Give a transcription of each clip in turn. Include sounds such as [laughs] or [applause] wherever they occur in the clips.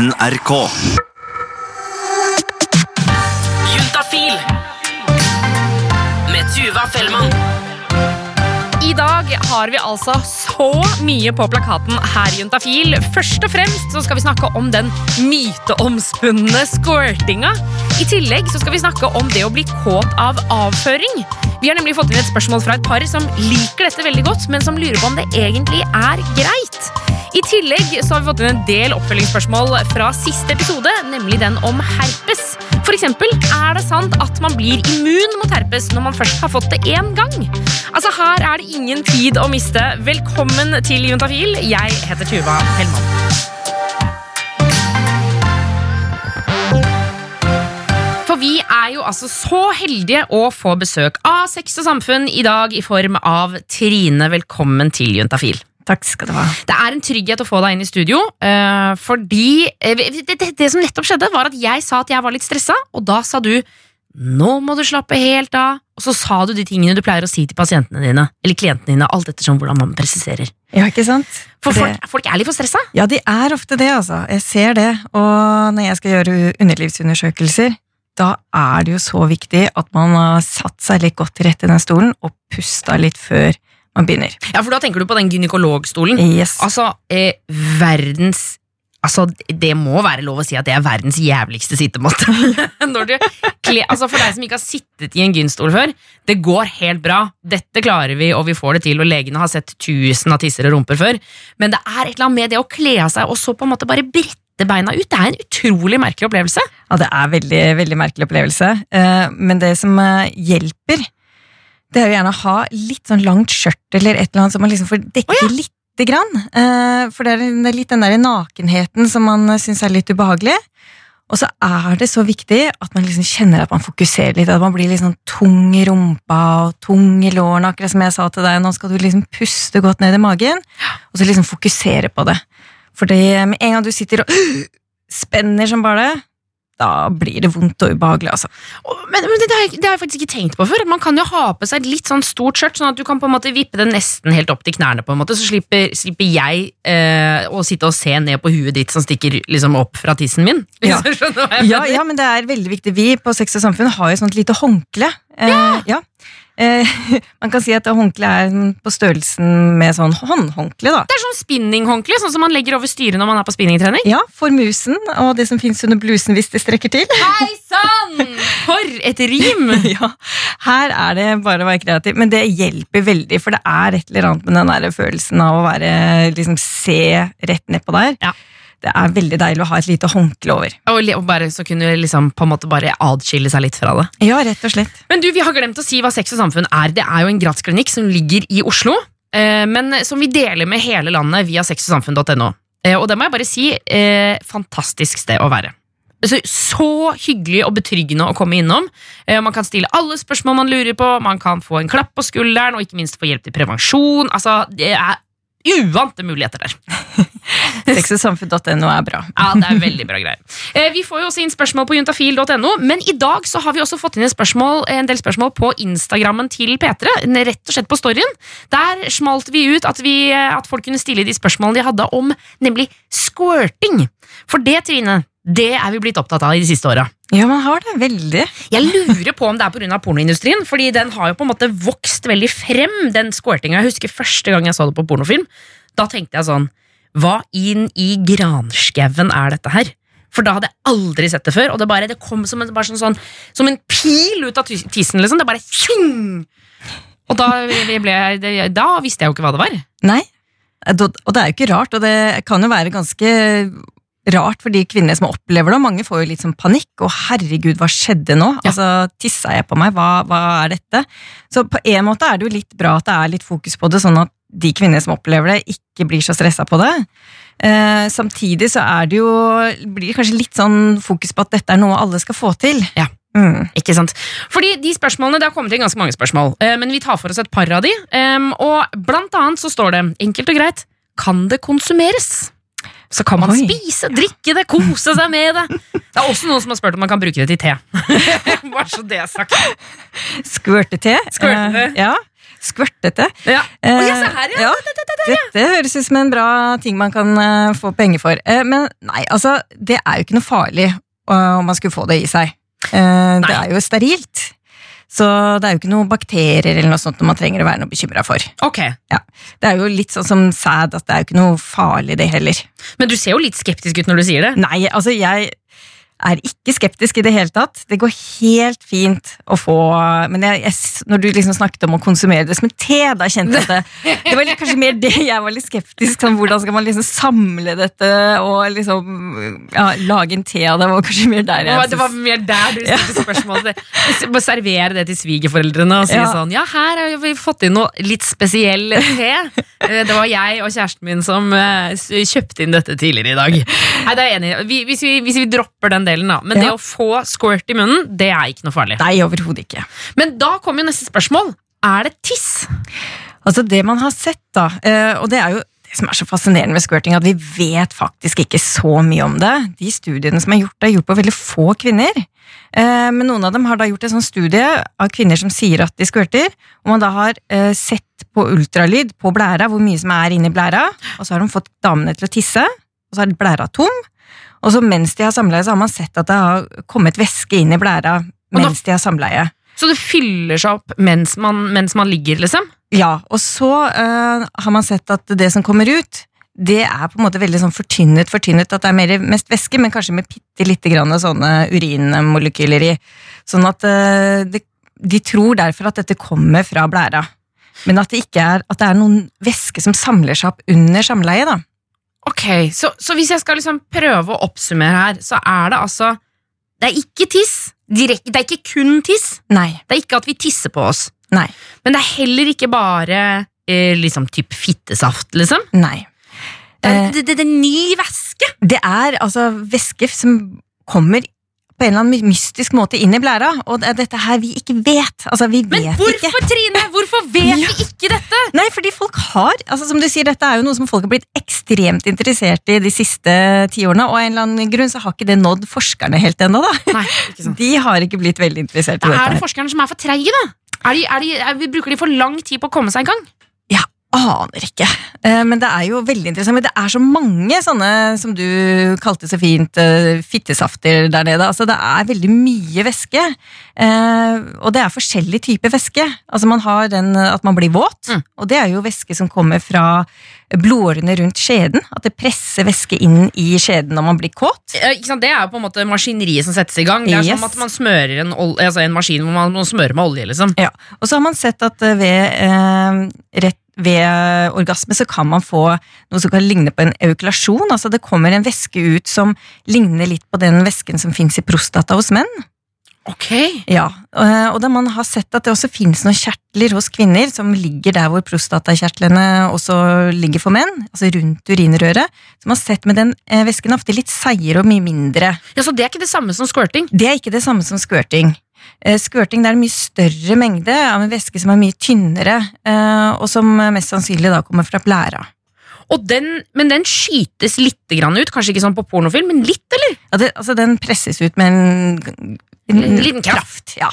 NRK. Juntafil med Tuva Fellmann. I dag har vi altså så mye på plakaten her i Juntafil. Først og fremst så skal vi snakke om den myteomspunne squirtinga. I tillegg så skal vi snakke om det å bli kåt av avføring. Vi har nemlig fått inn et spørsmål fra et par som liker dette veldig godt, men som lurer på om det egentlig er greit. I tillegg så har vi fått inn en del oppfølgingsspørsmål fra siste episode, nemlig den om herpes. For eksempel, er det sant at man blir immun mot herpes når man først har fått det én gang? Altså, her er det ingen tid å miste. Velkommen til Juntafil. Jeg heter Tuva Hellmann. For vi er jo altså så heldige å få besøk av Sex og Samfunn i dag i form av Trine. Velkommen til Juntafil. Takk skal du ha. Det er en trygghet å få deg inn i studio, eh, fordi eh, det, det, det som nettopp skjedde, var at jeg sa at jeg var litt stressa, og da sa du nå må du slappe helt av, og så sa du de tingene du pleier å si til pasientene dine, eller klientene dine, alt ettersom hvordan man presiserer. Ja, ikke sant? For Det- folk, folk er litt for stressa. Ja, de er ofte det, altså. Jeg ser det. Og når jeg skal gjøre underlivsundersøkelser, da er det jo så viktig at man har satt seg litt godt til rette i den stolen og pusta litt før man begynner. Ja, for da tenker du på den gynekologstolen. Yes. Altså, eh, verdens Altså, Det må være lov å si at det er verdens jævligste sittemåte. [laughs] Når du kle, altså For deg som ikke har sittet i en gynstol før, det går helt bra. Dette klarer vi, og vi får det til. Og legene har sett tusen av tisser og rumper før. Men det er et eller annet med det å kle av seg og så på en måte bare brette beina ut. Det er en utrolig merkelig opplevelse. Ja, det er veldig, veldig merkelig opplevelse. Eh, Men det som eh, hjelper, det er jo gjerne å ha litt sånn langt skjørt eller et eller annet som man liksom får dekke oh, ja. lite grann. Eh, For det er litt den der nakenheten som man syns er litt ubehagelig. Og så er det så viktig at man liksom kjenner at man fokuserer litt, at man blir sånn tung i rumpa og tung i lårene, akkurat som jeg sa til deg. Nå skal du liksom puste godt ned i magen, og så liksom fokusere på det. For med en gang du sitter og [gasps] spenner som bare det, da blir det vondt og ubehagelig, altså. Men, men det, har jeg, det har jeg faktisk ikke tenkt på før. Man kan jo ha på seg et litt sånn stort skjørt, sånn at du kan på en måte vippe det nesten helt opp til knærne, på en måte, så slipper, slipper jeg eh, å sitte og se ned på huet ditt som stikker liksom opp fra tissen min. [laughs] Ja. Ja, ja, men det er veldig viktig. Vi på Sex og Samfunn har jo sånt lite håndkle. Eh, ja. Eh, [laughs] man kan si at håndkleet er på størrelsen med sånn håndhåndkle, da. Det er sånn spinninghåndkle, sånn som man legger over styret når man er på spinningtrening. Ja, for musen og det som fins under blusen hvis det strekker til. [laughs] Hei sann! For et rim! [laughs] ja, Her er det bare å være kreativ, men det hjelper veldig, for det er et eller annet med den der følelsen av å være, liksom, se rett nedpå der. Ja. Det er veldig deilig å ha et lite håndkle over. Og bare så kunne liksom på en måte bare adskille seg litt fra det. Ja, rett og slett. Men du, vi har glemt å si hva Sex og Samfunn er. Det er jo en gratsklinikk som ligger i Oslo, eh, men som vi deler med hele landet via sexogsamfunn.no. Eh, og det må jeg bare si, eh, fantastisk sted å være. Så, så hyggelig og betryggende å komme innom. Man kan stille alle spørsmål man lurer på, man kan få en klapp på skulderen, og ikke minst få hjelp til prevensjon. Altså, det er uante muligheter der. [laughs] Sexogsamfunn.no er bra. Ja, det er veldig bra greier. Eh, vi får jo også inn spørsmål på juntafil.no, men i dag så har vi også fått inn spørsmål, en del spørsmål på Instagrammen til P3, rett og slett på storyen. Der smalt vi ut at, vi, at folk kunne stille de spørsmålene de hadde om nemlig squirting. For det, Trine, det er vi blitt opptatt av i de siste åra. Ja, man har det. Veldig. Jeg lurer på om det er pga. pornoindustrien, fordi den har jo på en måte vokst veldig frem, den squirtinga. Jeg husker første gang jeg så det på pornofilm. Da tenkte jeg sånn Hva inn i granskauen er dette her? For da hadde jeg aldri sett det før, og det, bare, det kom som en, bare sånn, sånn, som en pil ut av tissen. Liksom. Det bare tjing! Og da, ble, da visste jeg jo ikke hva det var. Nei, og det er jo ikke rart, og det kan jo være ganske rart for de kvinnene som opplever det. Mange får jo litt sånn panikk, og herregud, hva skjedde nå? Ja. Altså, Tissa jeg på meg? Hva, hva er dette? Så på en måte er det jo litt bra at det er litt fokus på det, sånn at de kvinnene som opplever det, ikke blir så stressa på det. Eh, samtidig så er det jo, blir det kanskje litt sånn fokus på at dette er noe alle skal få til. Ja. Mm. Ikke sant? Fordi de spørsmålene, Det har kommet inn ganske mange spørsmål, eh, men vi tar for oss et par av de. Em, og blant annet så står det, enkelt og greit, kan det konsumeres? Så kan man Oi. spise, drikke det, kose seg med det. Det er også noen som har spurt om man kan bruke det til te. [laughs] Bare så det er sagt. Skvørtete. Skvørtete. Uh, ja. Skvørtete. Ja. Uh, Å, ja, se her, ja. Dette høres ut som en bra ting man kan uh, få penger for. Eh, men nei, altså, det er jo ikke noe farlig eh, om man skulle få det i seg. Eh, det er jo sterilt. Så det er jo ikke noen bakterier eller noe sånt man trenger å være noe bekymra for. Ok, Ja. Det er jo litt sånn som sæd, at det er jo ikke noe farlig, det heller. Men du ser jo litt skeptisk ut når du sier det. Nei, altså jeg er ikke skeptisk i det hele tatt. Det går helt fint å få Men jeg, jeg, når du liksom snakket om å konsumere det som en te, da kjente jeg at det, det var kanskje mer det jeg var litt skeptisk sånn, Hvordan skal man liksom samle dette og liksom ja, lage en te av det? var kanskje mer der jeg det var mer der du stilte spørsmålet. Bare servere det til svigerforeldrene og si Ja. sånn Ja, her har vi fått inn noe litt spesiell te. Eh, Det var jeg og kjæresten min som eh, kjøpte inn dette tidligere i dag. Nei, det er jeg enig i. Hvis vi, hvis vi dropper den delen, da. Men det å få squirt i munnen, det er ikke noe farlig. Nei, overhodet ikke. Men da kommer jo neste spørsmål. Er det tiss? Altså Det man har sett, da, eh, og det er jo det som er så fascinerende med squirting, at vi vet faktisk ikke så mye om det. De studiene som er gjort, er gjort på veldig få kvinner. Eh, Men noen av dem har da gjort en sånn studie av kvinner som sier at de squirter, og man da har eh, sett på ultralyd på blæra hvor mye som er inni blæra, og så har de fått damene til å tisse, og så er blæra tom. Og så mens de har samleie, så har man sett at det har kommet væske inn i blæra mens de har samleie. Så det fyller seg opp mens man, mens man ligger, liksom? Ja, og så uh, har man sett at det som kommer ut, det er på en måte veldig sånn fortynnet, fortynnet, at det er mer, mest væske, men kanskje med bitte lite grann sånne urinmolekyler i. Sånn at uh, det, de tror derfor at dette kommer fra blæra. Men at det ikke er, at det er noen væske som samler seg opp under samleie, da. Ok, så, så hvis jeg skal liksom prøve å oppsummere her, så er det altså Det er ikke tiss. Direkt, det er ikke kun tiss. Nei. Det er ikke at vi tisser på oss. Nei. Men det er heller ikke bare eh, liksom typ fittesaft, liksom. Nei. Det er, Eh. det, det, det er ny væske. Det er altså væske som kommer på en eller annen mystisk måte inn i blæra, og det er dette her vi ikke vet. Altså, vi Men hvorfor, ikke. Trine? Hvorfor vet [laughs] Ja. vi ikke dette? Nei, fordi folk har altså som du sier, Dette er jo noe som folk har blitt ekstremt interessert i de siste tiårene, og av en eller annen grunn så har ikke det nådd forskerne helt ennå. da. Nei, ikke sant. [laughs] De har ikke blitt veldig interessert i Da er dette. det forskerne som er for treige, da? Er de, er de, er, bruker de for lang tid på å komme seg i gang? Aner ikke. Eh, Men det er jo veldig interessant. Men det er så mange sånne, som du kalte så fint, eh, fittesafter der nede. Altså Det er veldig mye væske. Eh, Og det er forskjellig type væske. Altså Man har den at man blir våt, Mm. og det er jo væske som kommer fra blodårene rundt skjeden. At det presser væske inn i skjeden når man blir kåt. Det er jo på en måte maskineriet som settes i gang. Det er Yes. som at man smører en, altså en maskin hvor man smører med olje. liksom Ja, og så har man sett at ved, eh, rett, ved orgasme så kan man få noe som kan ligne på en eukulasjon. Altså det kommer en væske ut som ligner litt på den væsken som fins i prostata hos menn. Ok Ja, Og da man har sett at det også finnes noen kjertler hos kvinner som ligger der hvor prostatakjertlene også ligger for menn, altså rundt urinrøret. Man har sett med den eh, væsken ofte litt seigere og mye mindre. ja, Så det er ikke det samme som squirting? Det er ikke det samme som squirting. Eh, Squirting det er en mye større mengde av en væske som er mye tynnere, eh, og som mest sannsynlig da kommer fra blæra. Og den, men den skytes litt grann ut, kanskje ikke sånn på pornofilm, men litt, eller? Ja, det, altså Den presses ut med en, En liten kraft. Ja.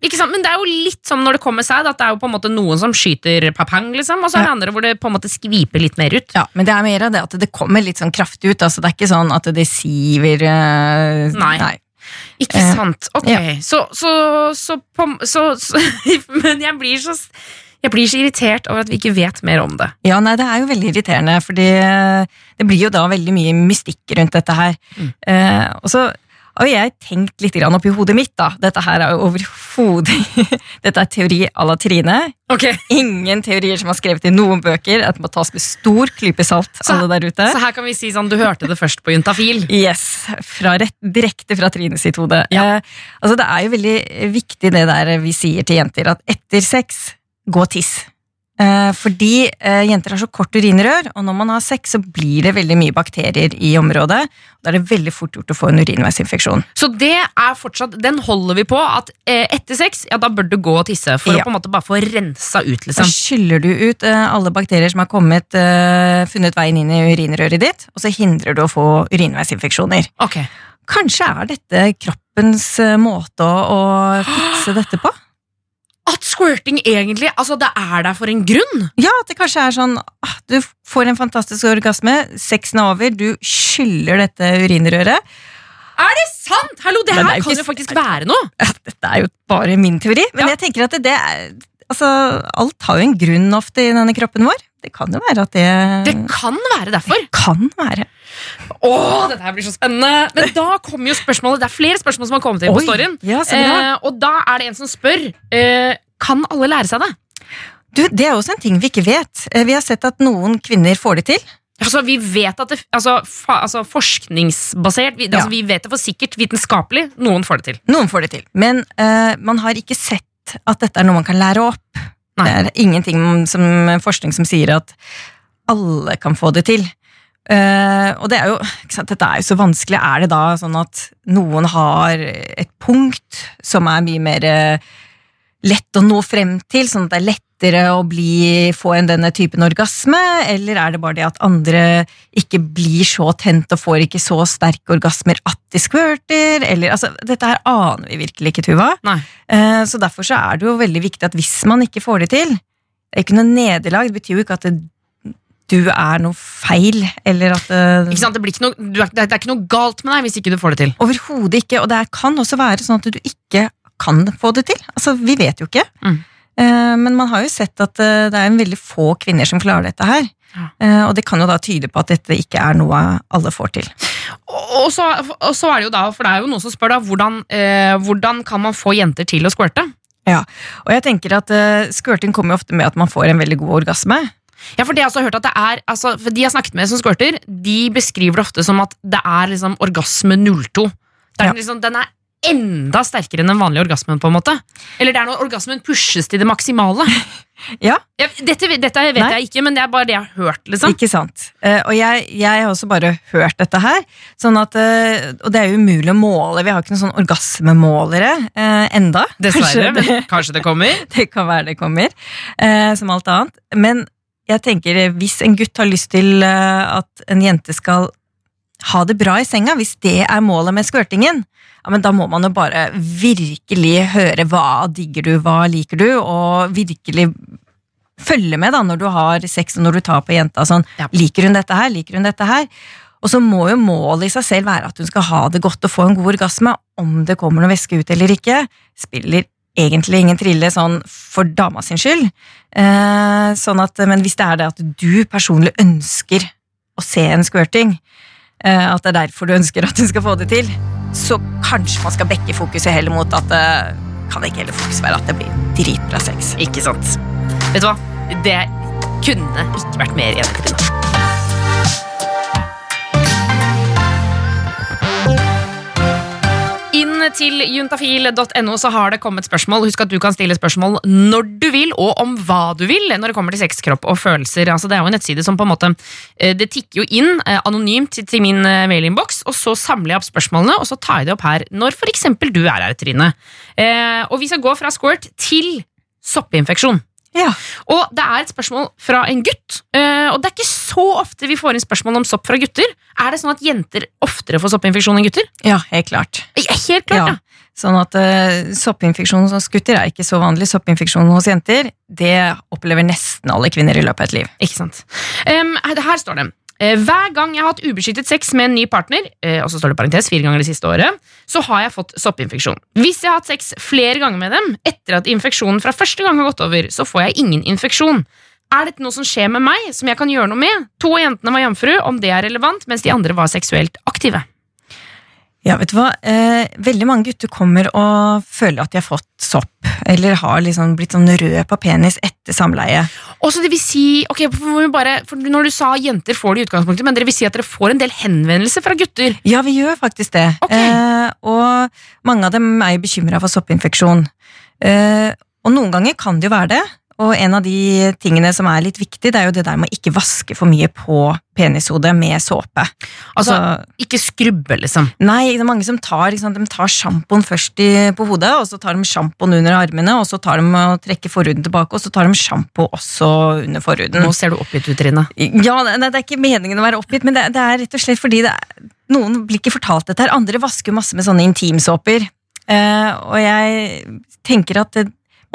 Ikke sant? Men det er jo litt som når det kommer seg, at det er jo på en måte noen som skyter papang, liksom, og så er det Ja. andre hvor det på en måte skviper litt mer ut. ja, Men det er mer av det at det kommer litt sånn kraftig ut. altså Det er ikke sånn at det siver eh, Nei. Ikke Eh, sant? Ok, ja. så, så, så, så, [laughs] Men jeg blir så jeg blir så irritert over at vi ikke vet mer om det. Ja, nei, det er jo veldig irriterende, fordi det blir jo da veldig mye mystikk rundt dette her. Mm. Eh, og så har jeg tenkt litt oppi hodet mitt, da. Dette her er overhodet [laughs] Dette er teori à la Trine. Okay. Ingen teorier som er skrevet i noen bøker. At må tas med stor klype salt, Så- alle der ute. Så her kan vi si sånn, du hørte det først på Juntafil. Yes, fra rett, Direkte fra Trine sitt hode. Ja. Eh, altså Det er jo veldig viktig det der vi sier til jenter, at etter sex, gå og tiss. Eh, fordi eh, jenter har så kort urinrør, og når man har sex, så blir det veldig mye bakterier i området. og Da er det veldig fort gjort å få en urinveisinfeksjon. Så det er fortsatt, den holder vi på at eh, etter sex, ja da bør du gå og tisse for Ja. å på en måte bare få rensa ut, Så Da skyller du ut alle bakterier som har kommet, funnet veien inn i urinrøret ditt, og så hindrer du å få urinveisinfeksjoner. Okay. Kanskje er dette kroppens måte å fikse dette på? At squirting egentlig altså det er der for en grunn. Ja, at det kanskje er sånn ah, Du får en fantastisk orgasme, sexen er over, du skyller dette urinrøret. Er det sant?! Hallo, det Men det her er jo kan ikke jo faktisk være noe. Ja, Dette er jo bare min teori, men Ja. jeg tenker at det, det er Altså, alt har jo en grunn ofte i denne kroppen vår. Det kan jo være at det, Det kan være derfor. Det kan være. Åh, dette her blir så spennende Men da kommer jo spørsmålet Det er flere spørsmål som har kommet inn på storyen. ja. Eh, og da er det en som spør eh, Kan alle lære seg det. Du, Det er også en ting vi ikke vet. Eh, Vi har sett at noen kvinner får det til. Altså, vi vet at det, altså, fa, altså Forskningsbasert vi, altså, vi vet det for sikkert vitenskapelig. Noen får det til. Noen får det til. Men uh, man har ikke sett at dette er noe man kan lære opp. Nei. Det er ingenting som forskning som sier at alle kan få det til. Uh, og det er jo, dette er jo så vanskelig. Er det da sånn at noen har et punkt som er mye mer eh, lett å nå frem til, sånn at det er lettere å bli, få en denne typen orgasme, eller er det bare det at andre ikke blir så tent og får ikke så sterke orgasmer at de squirter, eller altså, dette her aner vi virkelig ikke, Tuva. Nei. Eh, Så derfor så er det jo veldig viktig at hvis man ikke får det til, det er ikke noe nederlag, det betyr jo ikke at det, du er noe feil, eller at det, Ikke sant? Det, blir ikke noe, du er, det er ikke noe galt med deg hvis ikke du får det til. Overhodet ikke, og det kan også være sånn at du ikke kan få det til. Altså, vi vet jo ikke. Mm. Eh, Men man har jo sett at eh, det er en veldig få kvinner som klarer dette her. Ja. Eh, Og det kan jo da tyde på at dette ikke er noe alle får til. Og, så, og så er det jo da, for det er jo noen som spør da, hvordan, eh, hvordan kan man få jenter til å squirte? Og jeg tenker at eh, Squirting kommer jo ofte med at man får en veldig god orgasme. Ja, for det jeg også har hørt at det er, altså, for De jeg har snakket med som squirter, de beskriver det ofte som at det er liksom orgasme 02. Det er Ja. liksom, den er enda sterkere enn den vanlige orgasmen. på en måte Eller det er når orgasmen pushes til det maksimale. [laughs] Ja. Ja, dette, dette vet Nei. jeg ikke, men det er bare det jeg har hørt. liksom Ikke sant? uh, og jeg, jeg har også bare hørt dette her. Sånn at, uh, og det er jo umulig å måle. Vi har ikke noen sånn orgasmemålere uh, enda. Dessverre, Kanskje det- men kanskje det kommer. [laughs] Det kan være det kommer, som alt annet. Men jeg tenker, hvis en gutt har lyst til at en jente skal ha det bra i senga, hvis det er målet med squirtingen, ja, men da må man jo bare virkelig høre hva digger du, hva liker du, og virkelig følge med da når du har sex og når du tar på jenta. Sånn, Ja. Liker hun dette her? Liker hun dette her? Og så må jo målet i seg selv være at hun skal ha det godt og få en god orgasme. Om det kommer noe væske ut eller ikke, spiller egentlig ingen trille sånn for dama sin skyld. Eh, sånn at, men hvis det er det at du personlig ønsker å se en squirting, at det er derfor du ønsker at du skal få det til, så kanskje man skal bekke fokuset heller mot at det kan ikke heller fokus være at det blir dritbra sex. Ikke sant. Vet du hva? Det kunne ikke vært mer enig. Til juntafil.no så har det kommet spørsmål. Husk at du kan stille spørsmål når du vil, og om hva du vil når det kommer til sex, kropp og følelser. Altså, det er jo en nettside som på en måte eh, Det tikker jo inn eh, anonymt til, min eh, mailinnboks, og så samler jeg opp spørsmålene, og så tar jeg det opp her når eksempel du er her, Trine. Og vi skal gå fra squirt til soppinfeksjon. Ja. Og det er et spørsmål fra en gutt. eh, og det er ikke så ofte vi får inn spørsmål om sopp fra gutter. Er det sånn at jenter oftere får soppinfeksjon enn gutter? ja, helt klart. Ja, helt klart, Ja. ja. Sånn at uh, soppinfeksjon hos gutter er ikke så vanlig. Soppinfeksjon hos jenter, det opplever nesten alle kvinner i løpet av et liv. Ikke sant. Her her står det. Eh, Hver gang jeg har hatt ubeskyttet sex med en ny partner, eh, og så står det parentes fire ganger det siste året, så har jeg fått soppinfeksjon. Hvis jeg har hatt sex flere ganger med dem, etter at infeksjonen fra første gang har gått over, så får jeg ingen infeksjon. Er dette noe som skjer med meg, som jeg kan gjøre noe med? To av jentene var jomfru, om det er relevant, mens de andre var seksuelt aktive. Ja, vet du hva? Eh, veldig mange gutter kommer og føler at de har fått sopp, eller har liksom blitt sånn rød på penis etter samleie. Og så det vil si, ok, bare, Når du sa jenter får det i utgangspunktet, men dere vil si at dere får en del henvendelser fra gutter? Ja, vi gjør faktisk det. Okay. Eh, og mange av dem er jo bekymra for soppinfeksjon. Eh, og noen ganger kan det jo være det. Og en av de tingene som er litt viktig, det er jo det der med å ikke vaske for mye på penishodet med såpe. Altså, Altså, Ikke skrubbe, liksom. Nei, det er mange som tar, liksom, de tar sjampoen først i, på hodet, og så tar de sjampoen under armene, og så tar de og trekker forhuden tilbake, og så tar de sjampo også under forhuden. Nå ser du oppgitt ut, Trine. Ja, det, det er ikke meningen å være oppgitt, men det, det er rett og slett fordi er, noen blir ikke fortalt dette her. Andre vasker masse med sånne intimsåper. Uh, og jeg tenker at det,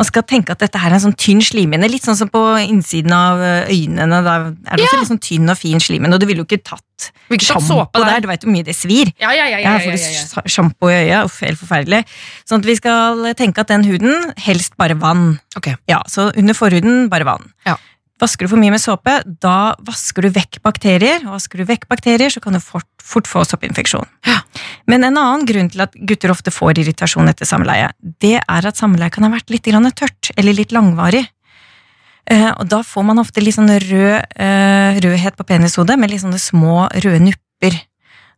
man skal tenke at dette her er en sånn tynn slimhinne, litt sånn som på innsiden av øynene. Da er det også litt sånn tynn og fin slimhinne, og du ville jo ikke tatt sjampo der. der. Du veit hvor mye det svir. Ja, ja, ja. ja, Ja, ja, ja, ja. sjampo i øyet, uff, helt forferdelig. Sånn at vi skal tenke at den huden, helst bare vann. Ok. Ja, så under forhuden, bare vann. Ja. Vasker du for mye med såpe, da vasker du vekk bakterier. Og vasker du vekk bakterier, så kan du fort, fort få soppinfeksjon. Ja. Men en annen grunn til at gutter ofte får irritasjon etter samleie, det er at samleie kan ha vært litt grann tørt, eller litt langvarig. Eh, og da får man ofte litt sånn rød, eh, rødhet på penishodet, med litt sånne små røde nupper.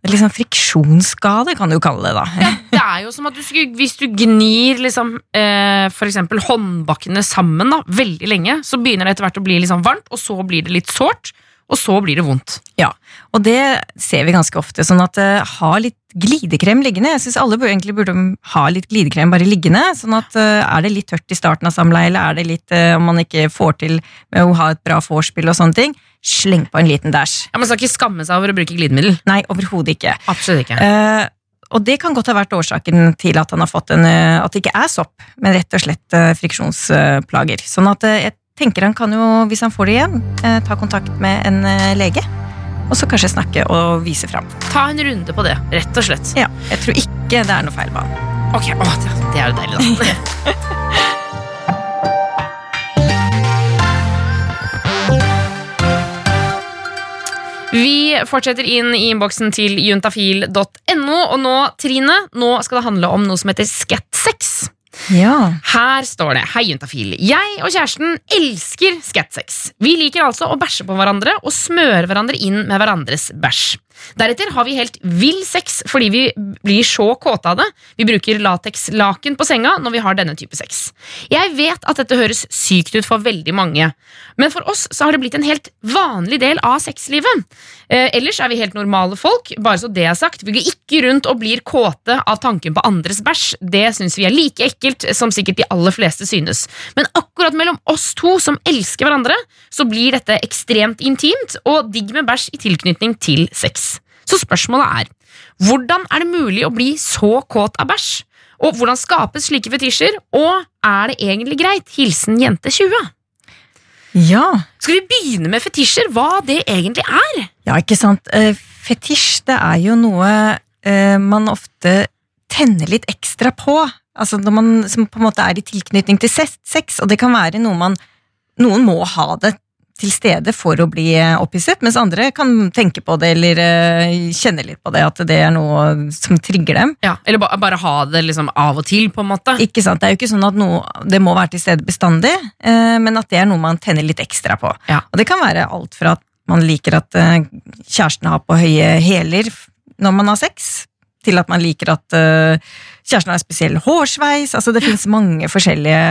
Sånn friksjonsskade, kan du kalle det, da. Ja, Det er jo som at du skulle, hvis du gnir liksom, eh, for eksempel håndbakkene sammen da, veldig lenge, så begynner det etter hvert å bli sånn varmt, og så blir det litt sårt, og så blir det vondt. Ja, og det ser vi ganske ofte, sånn at uh, ha litt glidekrem liggende. Jeg synes alle burde, egentlig burde ha litt glidekrem bare liggende, sånn at uh, er det litt tørt i starten av samleie, eller er det litt, uh, om man ikke får til med å ha et bra vorspiel og sånne ting, sleng på en liten dæsj. Ja, Man skal ikke skamme seg over å bruke glidemiddel. Nei, overhodet ikke. Absolutt ikke. Eh, og det kan godt ha vært årsaken til at han har fått en, eh, at det ikke er sopp, men rett og slett eh, friksjonsplager. Sånn at eh, jeg tenker han kan jo, hvis han får det igjen, ta kontakt med en lege, og så kanskje snakke og vise fram. Ta en runde på det, rett og slett. Ja, jeg tror ikke det er noe feil med han. Ok, å, det, det er jo deilig, da. [laughs] Vi fortsetter inn i innboksen til juntafil.no, og nå, Trine, nå skal det handle om noe som heter Scat6. Ja. Her står det Hei, juntafil. Jeg og kjæresten elsker skatsex. Vi liker altså å bæsje på hverandre og smøre hverandre inn med hverandres bæsj. Deretter har vi helt vill sex fordi vi blir så kåte av det. Vi bruker latekslaken på senga når vi har denne type sex. Jeg vet at dette høres sykt ut for veldig mange, men for oss så har det blitt en helt vanlig del av sexlivet. Eh, ellers er vi helt normale folk, bare så det er sagt. Vi går ikke rundt og blir kåte av tanken på andres bæsj. Det syns vi er like ekkelt som sikkert de aller fleste synes. Men akkurat mellom oss to som elsker hverandre, så blir dette ekstremt intimt og digg med bæsj i tilknytning til sex. Så spørsmålet er, hvordan er det mulig å bli så kåt av bæsj? Og hvordan skapes slike fetisjer? Og er det egentlig greit? Hilsen jente 20. Ja. Skal vi begynne med fetisjer? Hva det egentlig er? Ja, ikke sant. Eh, Fetisj, det er jo noe eh, man ofte tenner litt ekstra på. Altså når man som på en måte er i tilknytning til sex, og det kan være noe man Noen må ha det til stede for å bli eh, opphisset, mens andre kan tenke på det eller eh, kjenne litt på det, at det er noe som trigger dem. Ja, Eller ba bare ha det liksom av og til, på en måte? Ikke sant, Det er jo ikke sånn at noe, det må være til stede bestandig, eh, men at det er noe man tenner litt ekstra på. Ja. Og det kan være alt fra at man liker at eh, kjæresten har på høye hæler når man har sex, til at man liker at eh, kjæresten har spesiell hårsveis. Altså Det finnes mange forskjellige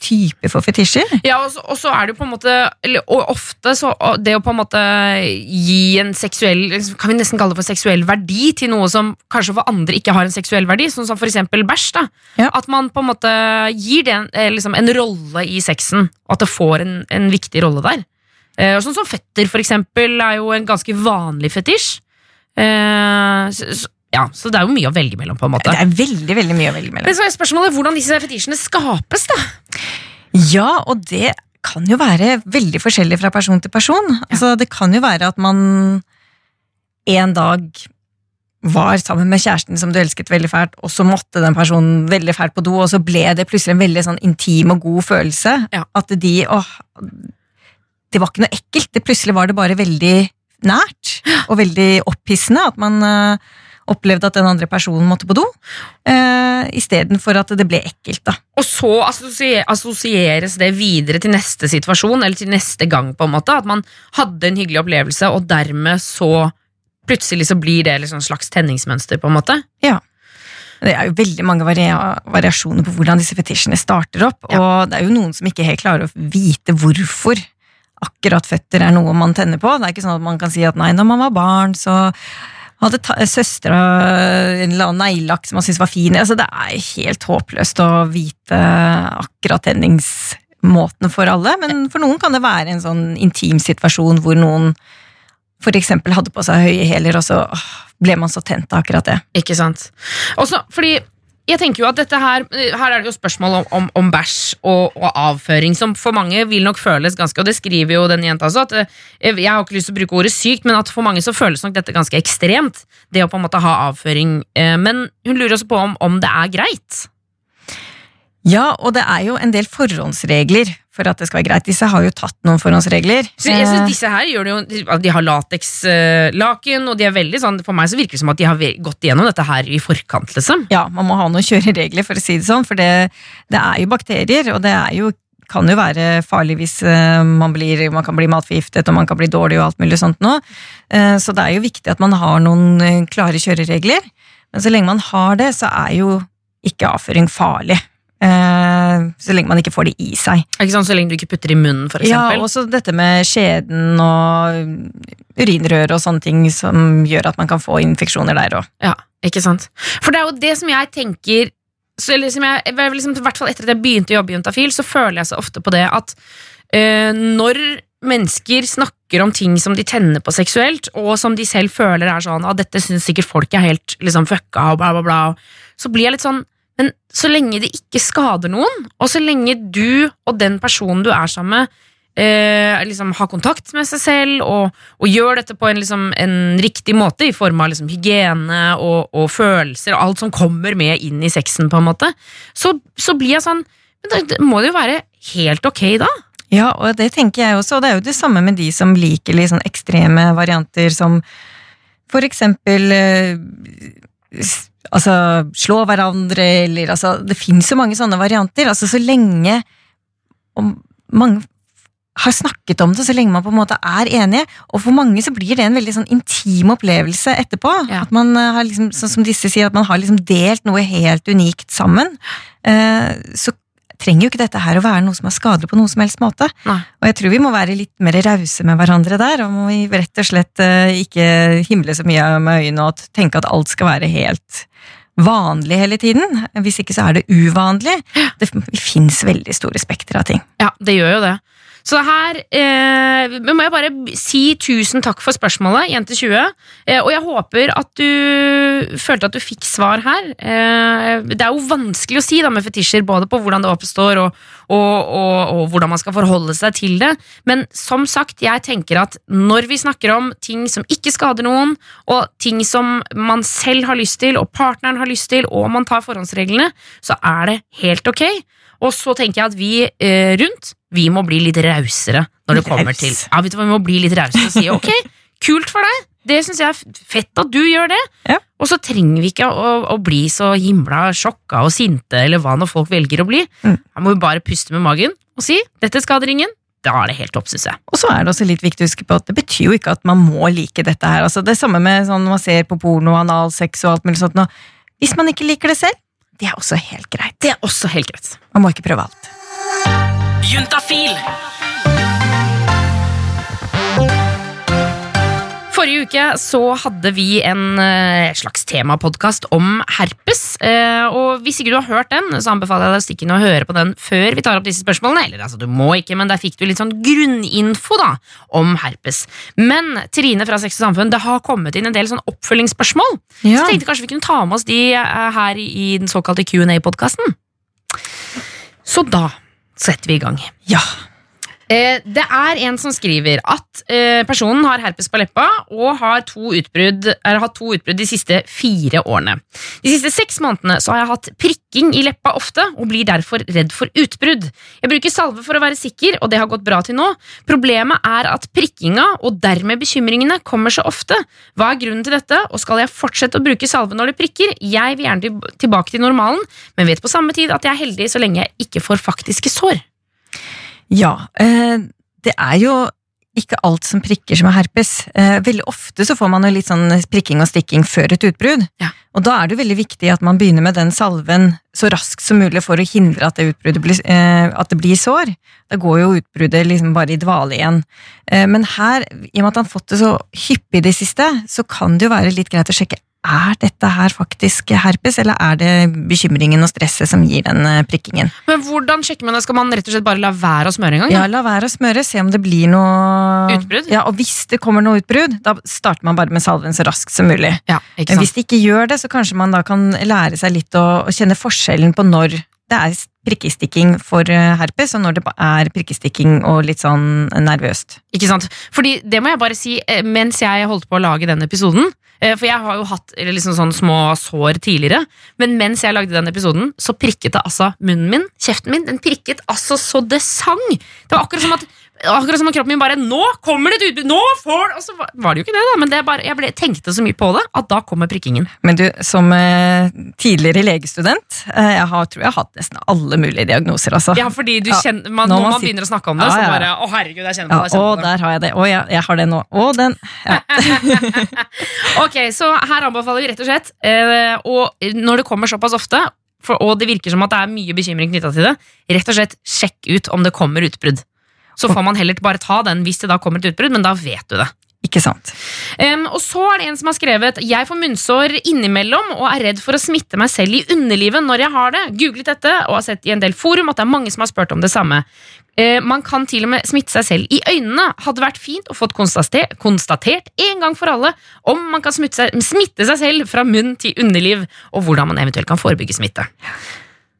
typer for fetisjer. Ja, og så, og så er det jo på en måte eller, Og ofte så Det å på en måte gi en seksuell Kan vi nesten kalle det for seksuell verdi til noe som kanskje for andre ikke har en seksuell verdi, sånn som eksempel bæsj. da Ja. At man på en måte gir det en, eh, liksom, en rolle i sexen, og at det får en, en viktig rolle der. Eh, og sånn som fetter, for eksempel, er jo en ganske vanlig fetisj. Eh, så, ja, så det er jo mye å velge mellom, på en måte. Det er veldig veldig mye å velge mellom. Men så er spørsmålet hvordan disse fetisjene skapes, da. Ja, og det kan jo være veldig forskjellig fra person til person. Altså, det kan jo være at man en dag var sammen med kjæresten som du elsket veldig fælt, og så måtte den personen veldig fælt på do, og så ble det plutselig en veldig sånn intim og god følelse. Ja. At de åh, Det var ikke noe ekkelt, det plutselig var det bare veldig nært og veldig opphissende. At man eh, opplevde at den andre personen måtte på do, uh, istedenfor at det ble ekkelt. da. Og så assosieres det videre til neste situasjon, eller til neste gang, på en måte. At man hadde en hyggelig opplevelse, og dermed så plutselig så blir det liksom slags tenningsmønster, på en måte. Ja. Det er jo veldig mange variasjoner på hvordan disse fetisjene starter opp, Ja. og det er jo noen som ikke helt klarer å vite hvorfor akkurat føtter er noe man tenner på. Det er ikke sånn at man kan si at nei, når man var barn, så hadde søstera en eller annen neglelakk som man syntes var fin. Altså, det er helt håpløst å vite akkurat tenningsmåtene for alle, men for noen kan det være en sånn intim situasjon hvor noen eksempel hadde på seg høye hæler, og så ble man så tent av akkurat det. Ikke sant? Også fordi jeg tenker jo at dette her Her er det jo spørsmål om, om, om bæsj og, og avføring, som for mange vil nok føles ganske Og det skriver jo den jenta også, at eh, jeg har ikke lyst til å bruke ordet sykt, men at for mange så føles nok dette ganske ekstremt. Det å på en måte ha avføring. Eh, Men hun lurer også på om, om det er greit. Ja, og det er jo en del forhåndsregler for at det skal være greit. Disse har jo tatt noen forhåndsregler. Så jeg Eh, synes disse her gjør det jo De har latekslaken, og de er veldig sånn For meg så virker det som at de har gått igjennom dette her i forkant, liksom. Ja, man må ha noen kjøreregler, for å si det sånn, for det, det er jo bakterier, og det er jo, kan jo være farlig hvis eh, man, blir, man kan bli matforgiftet, og man kan bli dårlig og alt mulig sånt nå. Eh, Så det er jo viktig at man har noen eh, klare kjøreregler, men så lenge man har det, så er jo ikke avføring farlig. Eh, Så lenge man ikke får det i seg. Ikke sant, Så lenge du ikke putter i munnen, for Ja, også dette med skjeden og urinrør og sånne ting som gjør at man kan få infeksjoner der òg. Ja, ikke sant? For det er jo det som jeg tenker så liksom jeg, jeg liksom, I hvert fall etter at jeg begynte å jobbe i Juntafil, så føler jeg så ofte på det at øh, når mennesker snakker om ting som de tenner på seksuelt, og som de selv føler er sånn at dette syns sikkert folk er helt liksom fucka, og bla, bla, bla, så blir jeg litt sånn Men så lenge det ikke skader noen, og så lenge du og den personen du er sammen med, eh, liksom har kontakt med seg selv og, og gjør dette på en, liksom, en riktig måte i form av liksom, hygiene og, og følelser og alt som kommer med inn i sexen, på en måte, så, så blir jeg sånn Men da må det jo være helt ok, da? Ja, og det tenker jeg også, og det er jo det samme med de som liker litt sånn ekstreme varianter som for eksempel eh, Altså slå hverandre, eller altså Det fins jo mange sånne varianter. Altså så lenge om mange har snakket om det, så lenge man på en måte er enige. Og for mange så blir det en veldig sånn intim opplevelse etterpå. Ja. At man eh, har liksom, sånn som disse sier, at man har liksom delt noe helt unikt sammen. Eh, så trenger jo ikke dette her å være noe som er skadelig på noen som helst måte. Nei. Og jeg tror vi må være litt mer rause med hverandre der, og må vi rett og slett eh, ikke himle så mye med øynene og tenke at alt skal være helt vanlig hele tiden. Hvis ikke så er det uvanlig. Det fins veldig store spekter av ting. Ja, det gjør jo det. Så her eh, må jeg bare si tusen takk for spørsmålet, Jente20. Eh, og jeg håper at du følte at du fikk svar her. Eh, det er jo vanskelig å si da med fetisjer, både på hvordan det oppstår og, og, og, og hvordan man skal forholde seg til det. Men som sagt, jeg tenker at når vi snakker om ting som ikke skader noen, og ting som man selv har lyst til, og partneren har lyst til, og man tar forhåndsreglene, så er det helt ok. Og så tenker jeg at vi eh, rundt vi må bli litt rausere når det kommer Raus. til Ja, vet du hva, Vi må bli litt rausere og si [laughs] ok, kult for deg. Det syns jeg er fett at du gjør det. Ja. Og så trenger vi ikke å, å bli så himla sjokka og sinte eller hva når folk velger å bli. Mm. Her må vi bare puste med magen og si dette skader ingen. Da er det helt topp, syns jeg. Og så er det også litt viktig å huske på at det betyr jo ikke at man må like dette her. Altså det samme med sånn man ser på porno, analsex og alt mulig sånt. nå. Hvis man ikke liker det selv, det er også helt greit. Det er også helt greit. Man må ikke prøve alt. Juntafil. Forrige uke så hadde vi en eh, slags temapodkast om herpes. eh, Og hvis ikke du har hørt den, så anbefaler jeg deg å stikke inn og høre på den før vi tar opp disse spørsmålene. Eller altså, du må ikke, men der fikk du litt sånn grunninfo da om herpes. Men Trine fra Sex og Samfunn, det har kommet inn en del sånn oppfølgingsspørsmål. Så Ja. jeg tenkte kanskje vi kunne ta med oss de eh, her i den såkalte Q&A-podkasten. Så da setter vi i gang. ja. Eh, det er en som skriver at eh, personen har herpes på leppa og har to utbrudd, har hatt to utbrudd de siste fire årene. De siste seks månedene så har jeg hatt prikking i leppa ofte og blir derfor redd for utbrudd. Jeg bruker salve for å være sikker, og det har gått bra til nå. Problemet er at prikkinga og dermed bekymringene kommer så ofte. Hva er grunnen til dette, og skal jeg fortsette å bruke salve når det prikker? Jeg vil gjerne tilbake til normalen, men vet på samme tid at jeg er heldig så lenge jeg ikke får faktiske sår. Ja, eh, det er jo ikke alt som prikker som er herpes. Eh, veldig ofte så får man jo litt sånn prikking og stikking før et utbrudd. Ja. Og da er det jo veldig viktig at man begynner med den salven så raskt som mulig for å hindre at det, blir, eh, at det blir sår. Da går jo utbruddet liksom bare i dvale igjen. Eh, men her, i og med at han har fått det så hyppig i det siste, så kan det jo være litt greit å sjekke er dette her faktisk herpes, eller er det bekymringen og stresset som gir den eh, prikkingen. Men hvordan sjekker man det? Skal man rett og slett bare la være å smøre en gang? Ja, La være å smøre, se om det blir noe Utbrudd? Ja, Og hvis det kommer noe utbrudd, da starter man bare med salven så raskt som mulig. Ja, ikke sant? Men hvis det ikke gjør det, så kanskje man da kan lære seg litt å, å kjenne forskjellen på når det er prikkestikking for eh, herpes, og når det er prikkestikking og litt sånn nervøst. Ikke sant? Fordi det må jeg bare si eh, mens jeg holdt på å lage den episoden. eh, For jeg har jo hatt liksom sånn små sår tidligere, men mens jeg lagde den episoden, så prikket det altså munnen min, kjeften min, den prikket altså så det sang! Det var akkurat som at Akkurat som om kroppen min bare 'Nå kommer det et utbrudd!' Nå får Og så var det jo ikke det, da, men det bare, jeg ble, tenkte så mye på det at da kommer prikkingen. Men du, som eh, tidligere legestudent, eh, jeg har, tror jeg har hatt nesten alle mulige diagnoser, altså. Ja, fordi du Ja, kjenner, man, når man man begynner å snakke om det, Ja, så ja, så bare 'Å, herregud, jeg kjenner på det'. Jeg kjenner å, der har jeg det. Å, jeg, jeg har det nå. Å, den. Ja. [laughs] Ok, så her anbefaler vi rett og slett eh, Og når det kommer såpass ofte for, Og det virker som at det er mye bekymring knyttet til det Rett og slett sjekk ut om det kommer utbrudd Så får man heller bare ta den hvis det da kommer et utbrudd Men da vet du det. Ikke sant. Um, Og så er det en som har skrevet Jeg får munnsår innimellom Og er redd for å smitte meg selv i underlivet når jeg har det. Googlet dette og har sett i en del forum At det er mange som har spurt om det samme. Uh, Man kan til og med smitte seg selv i øynene. Hadde vært fint å få konstatert, konstatert En gang for alle Om man kan smitte seg, smitte seg selv fra munn til underliv Og hvordan man eventuelt kan forebygge smitte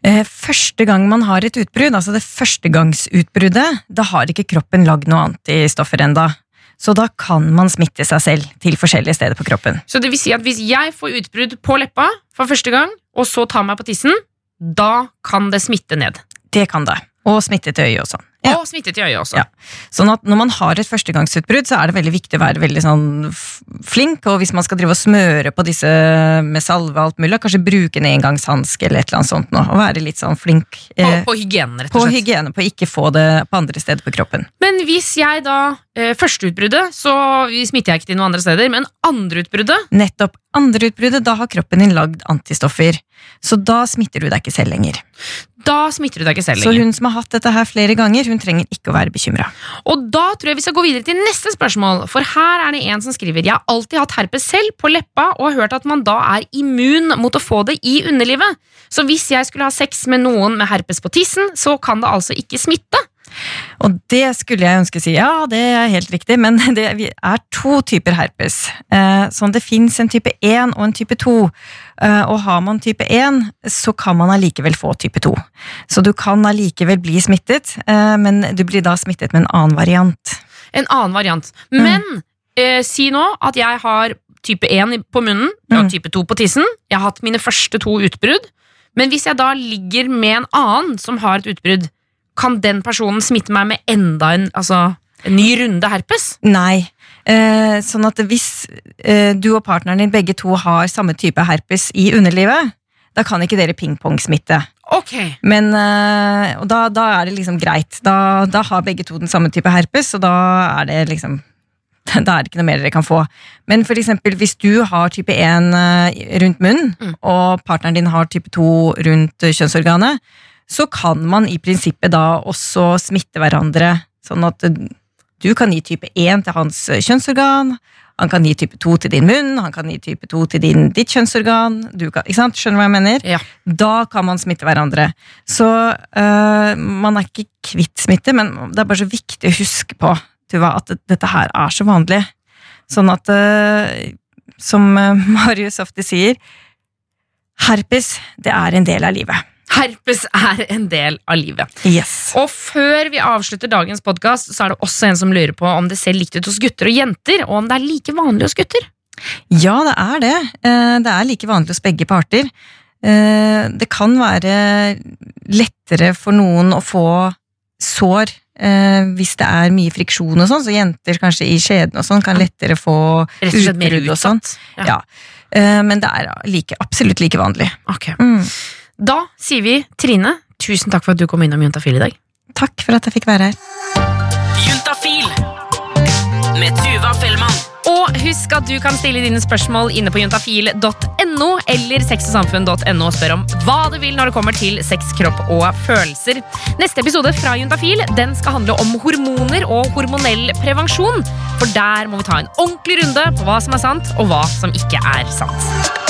Første gang man har et utbrudd, altså det førstegangsutbruddet, da har ikke kroppen lagd noe antistoffer enda. Så da kan man smitte seg selv til forskjellige steder på kroppen. Så det vil si at hvis jeg får utbrudd på leppa For første gang Og så tar meg på tissen Da kan det smitte ned Det kan det. Og smitte til øyet også. Ja. Og smitte til øyet også Ja. Sånn at når man har et førstegangsutbrudd, så er det veldig viktig å være veldig sånn flink, og hvis man skal drive og smøre på disse med salve og alt mulig, kanskje bruke en engangshanske eller et eller annet sånt nå, og være litt sånn flink På, eh, på hygiene, rett og slett hygiene, på ikke få det på andre steder på kroppen. Men hvis jeg da eh, Første så smitter jeg ikke til noen andre steder. Men andreutbruddet Nettopp Andreutbruddet, da har kroppen din lagd antistoffer, så da smitter du deg ikke selv lenger. Da smitter du deg ikke selv lenger. Så hun som har hatt dette her flere ganger, hun trenger ikke å være bekymra. Og da tror jeg vi skal gå videre til neste spørsmål. For her er det en som skriver Jeg har alltid hatt herpes selv på leppa og har hørt at man da er immun mot å få det i underlivet. Så hvis jeg skulle ha sex med noen med herpes på tissen, så kan det altså ikke smitte. Og det skulle jeg ønske å si, ja, det er helt riktig, men [laughs] det er to typer herpes. Sånn det fins en type 1 og en type 2. Eh, og har man type 1, så kan man allikevel få type 2. Så du kan allikevel bli smittet, eh, men du blir da smittet med en annen variant. En annen variant. Men eh, si nå at jeg har type 1 på munnen og Mm. type 2 på tissen. Jeg har hatt mine første to utbrudd. Men hvis jeg da ligger med en annen som har et utbrudd, kan den personen smitte meg med enda en, altså, en ny runde herpes? Nei. Eh, sånn at hvis eh, du og partneren din begge to har samme type herpes i underlivet, da kan ikke dere pingpong-smitte. Ok. Men eh, og da, da er det liksom greit. Da, da har begge to den samme type herpes, og da er det liksom [laughs] Da er det ikke noe mer dere kan få. Men for eksempel hvis du har type 1 eh, rundt munnen, Mm. og partneren din har type 2 rundt kjønnsorganet, så kan man i prinsippet da også smitte hverandre. Sånn at eh, du kan gi type 1 til hans eh, kjønnsorgan, han kan gi type 2 til din munn, han kan gi type 2 til din, ditt kjønnsorgan. Du kan, ikke sant? Skjønner du hva jeg mener? Ja. Da kan man smitte hverandre. Så øh, man er ikke kvitt smitte, men det er bare så viktig å huske på Tuva, at dette her er så vanlig. Sånn at, øh, som øh, [laughs] Marius ofte sier, herpes, det er en del av livet. Herpes er en del av livet. Yes. Og før vi avslutter dagens podkast, så er det også en som lurer på om det ser likt ut hos gutter og jenter, og om det er like vanlig hos gutter. Ja, det er det. Eh, Det er like vanlig hos begge parter. Eh, Det kan være lettere for noen å få sår eh, hvis det er mye friksjon og sånn, så jenter kanskje i skjeden og sånn kan lettere få utbrudd og sånn. Ja. Ja. Men det er like, absolutt like vanlig. Ok. Mm. Da sier vi Trine, tusen takk for at du kom innom Juntafil i dag. Takk for at jeg fikk være her. Juntafil med Tuva Fellmann. Og husk at du kan stille dine spørsmål inne på juntafil.no eller sexogsamfunn.no og spørre om hva du vil når det kommer til sex, kropp og følelser. Neste episode fra Juntafil den skal handle om hormoner og hormonell prevensjon. For der må vi ta en ordentlig runde på hva som er sant, og hva som ikke er sant.